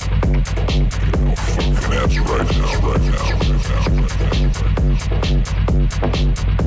That's right, that's right, that's right, that's right, that's right.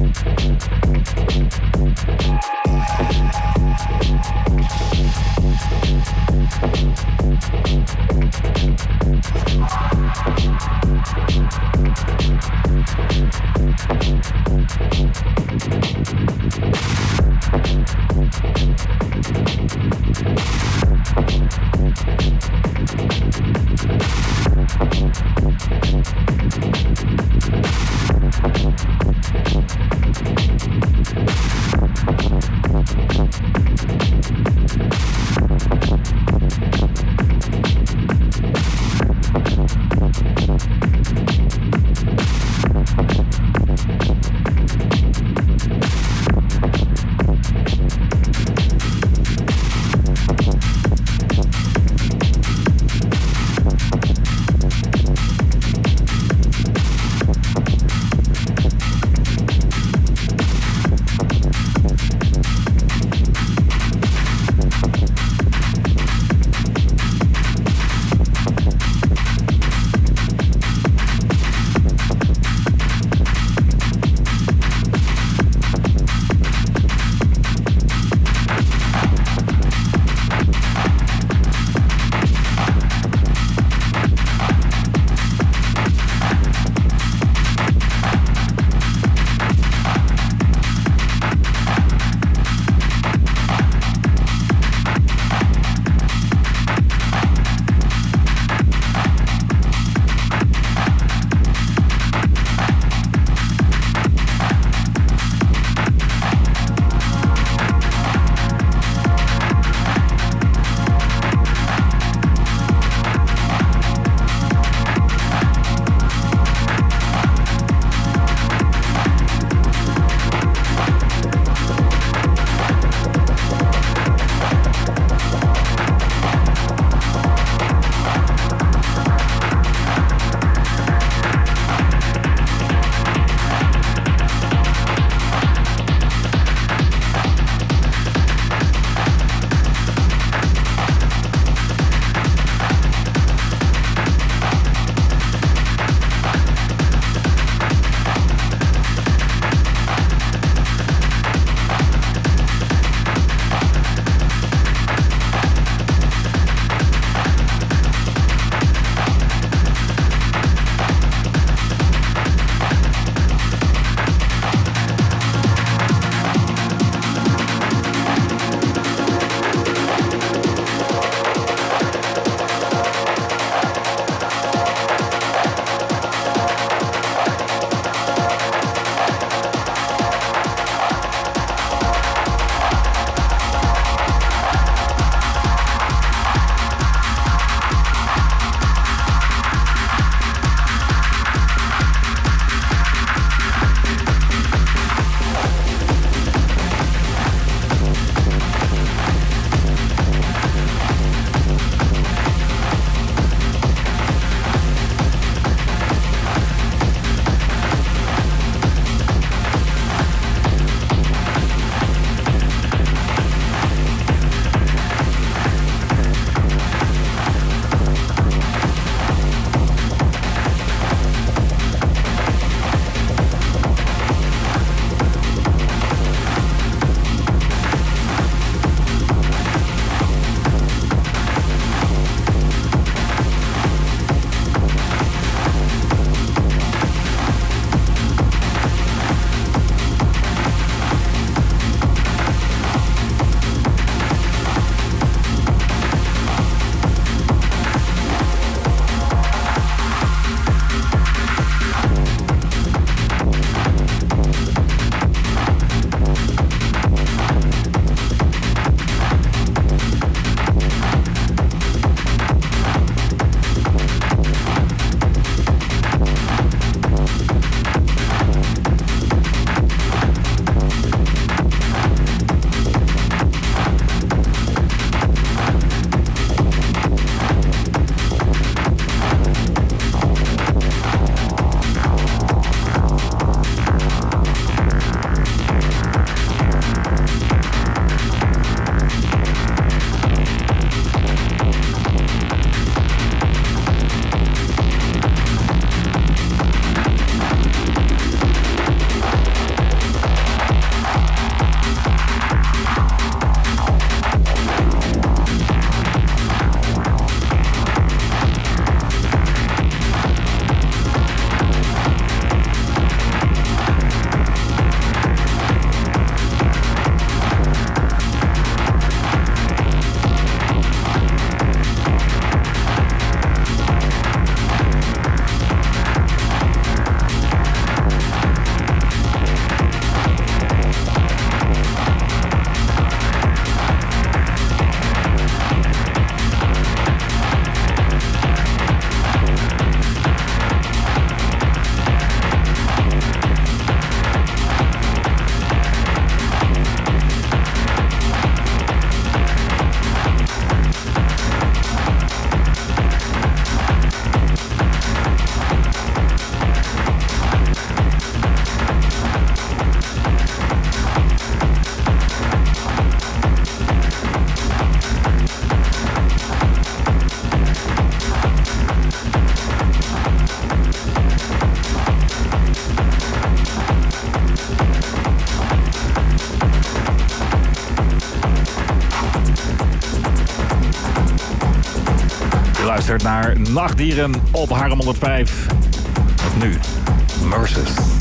Naar Nachtdieren op Harem 105. Met nu, Merces.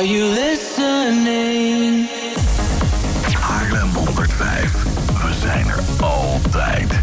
Are? Haarlem 105. We zijn er altijd.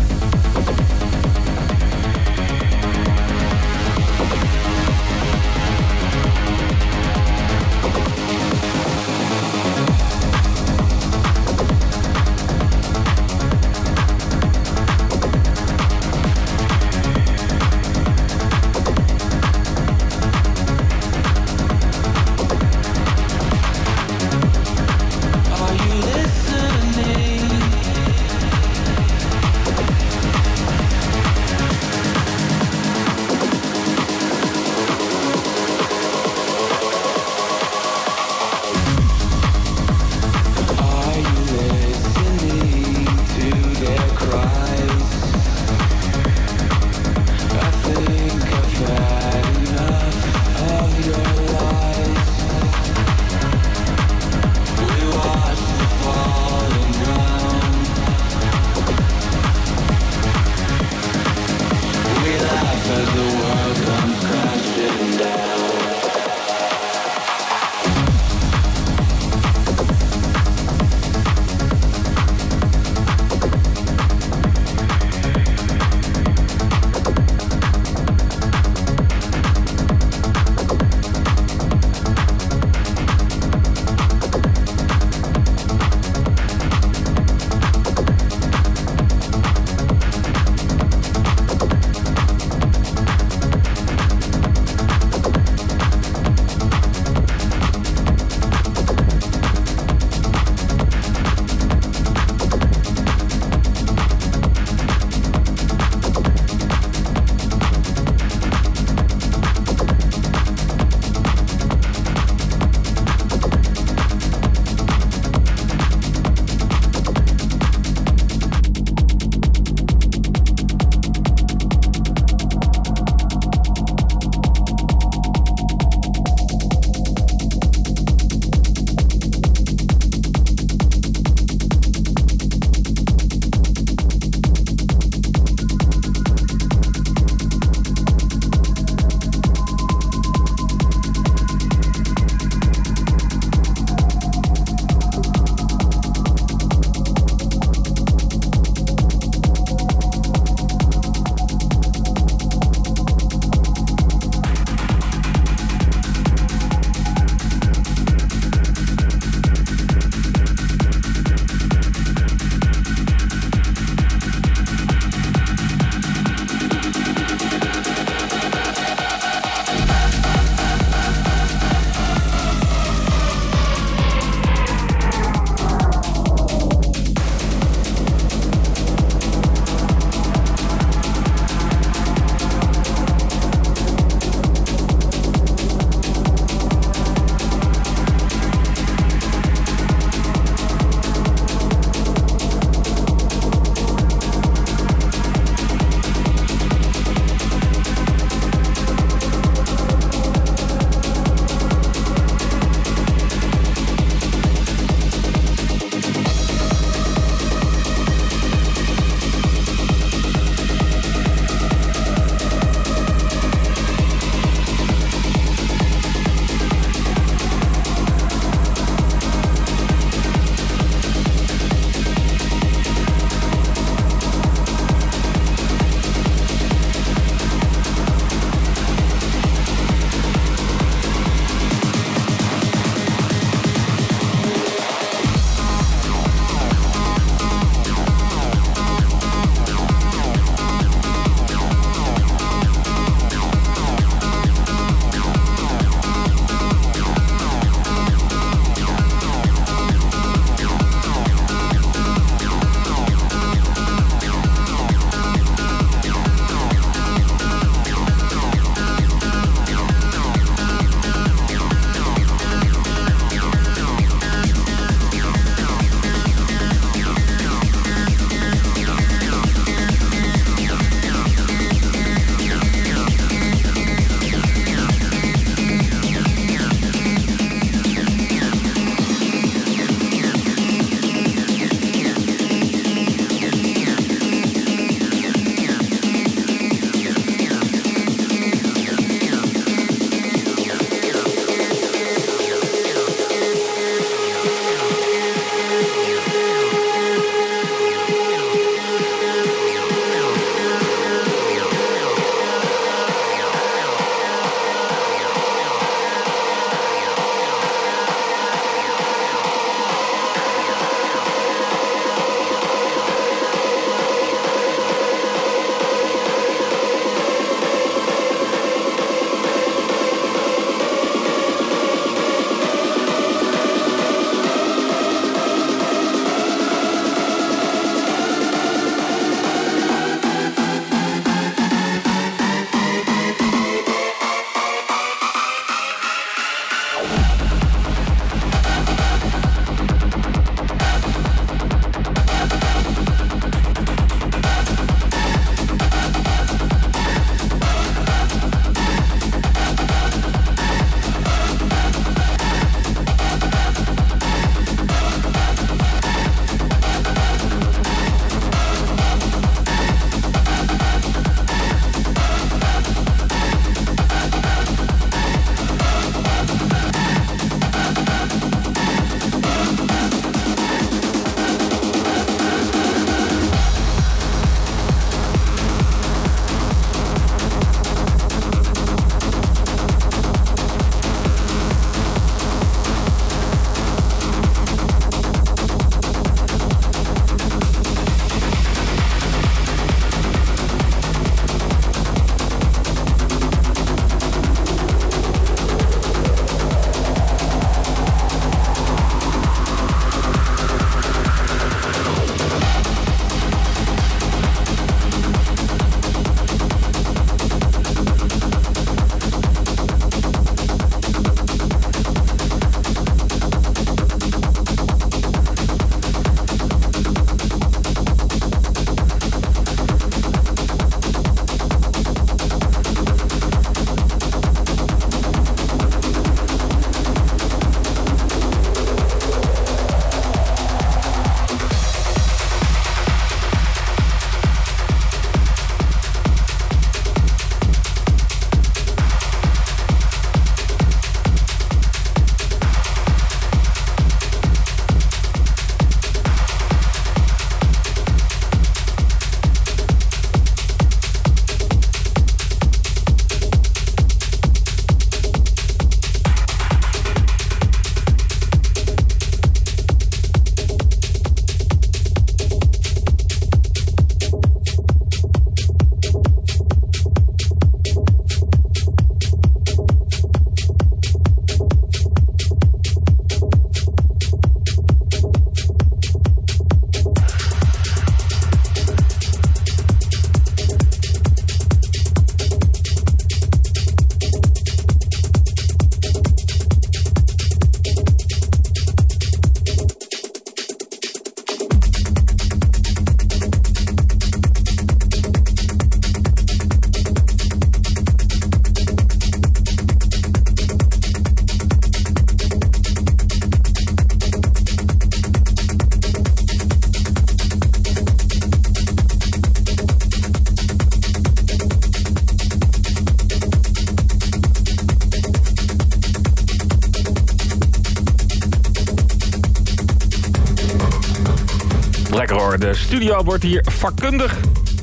Studio wordt hier vakkundig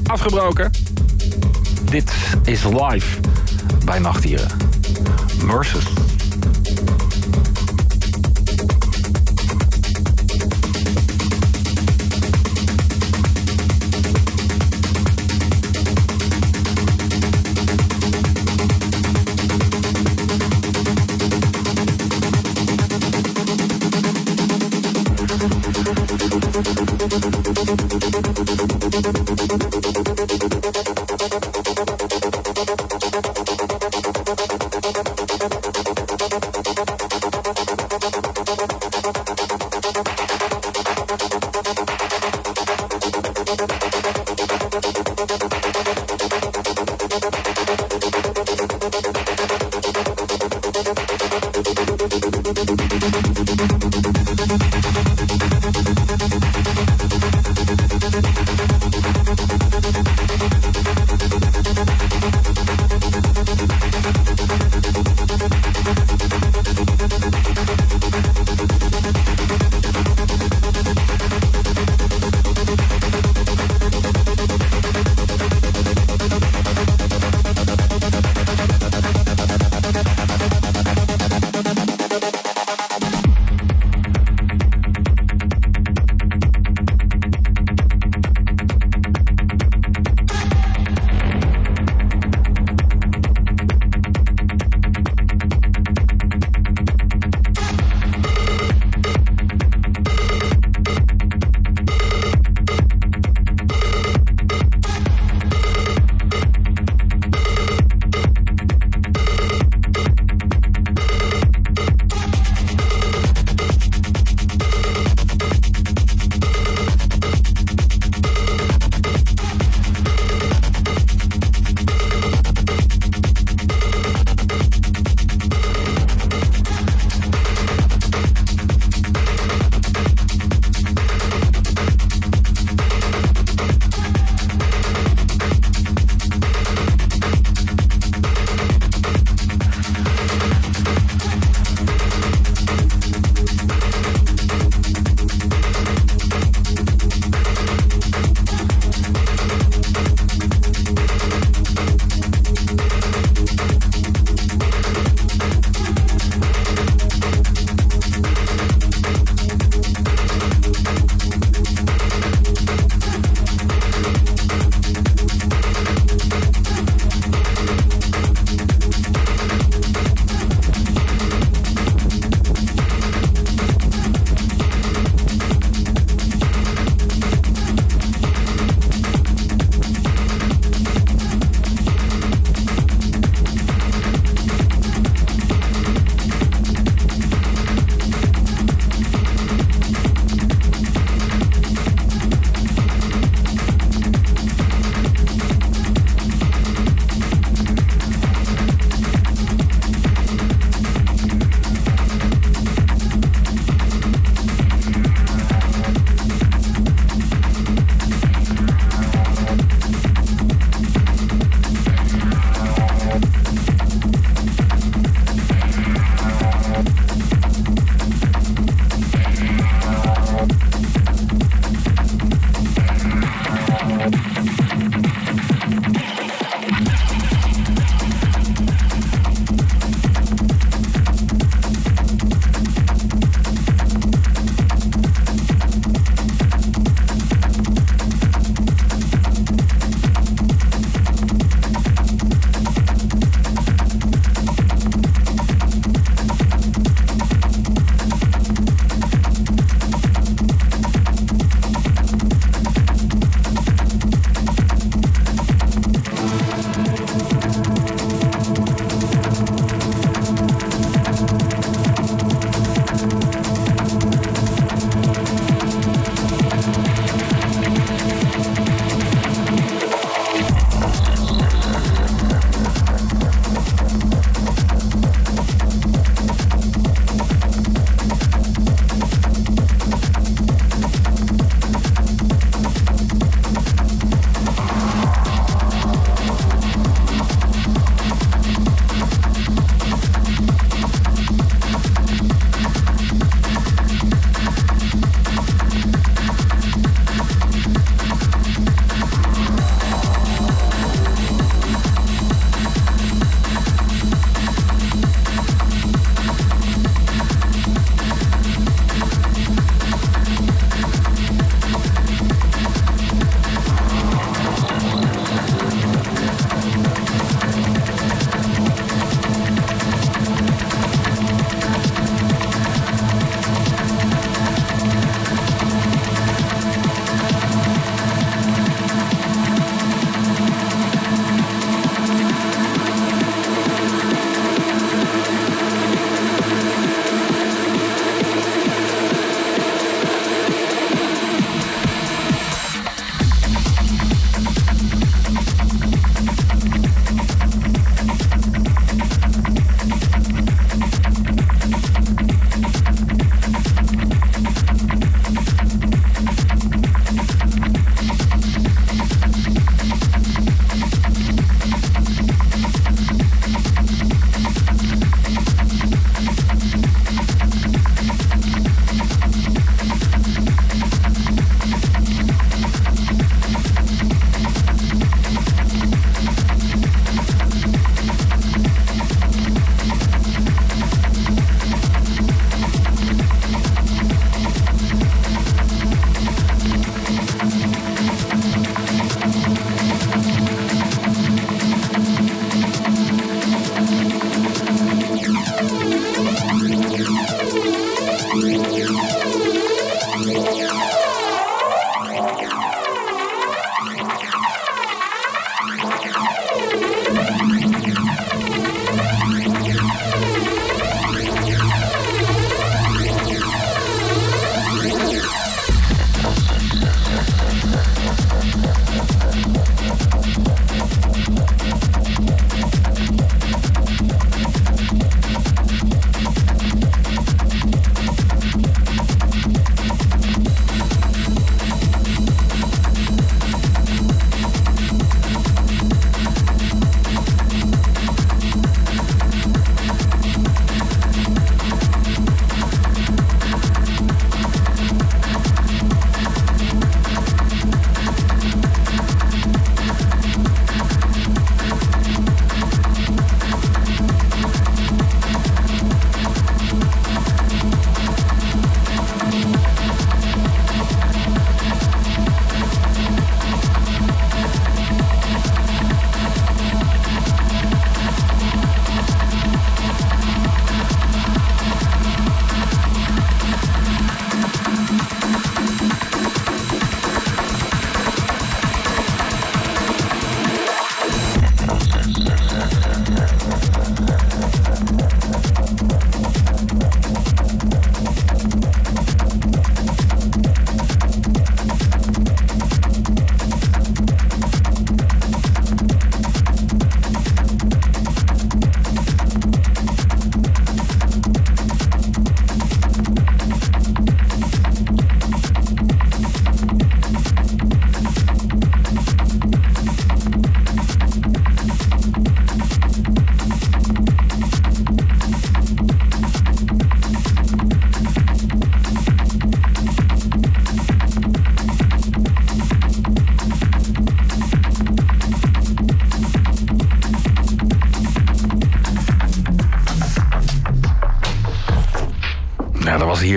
afgebroken. Dit is live bij Nachtdieren. Merces.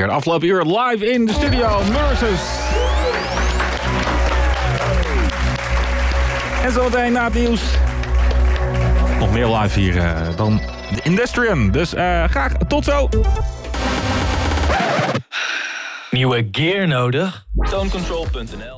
Afgelopen uur live in de studio. Nurses. En zometeen na het nieuws. Nog meer live hier uh, dan de Industrium. Dus uh, graag tot zo. Nieuwe gear nodig? Tonecontrol.nl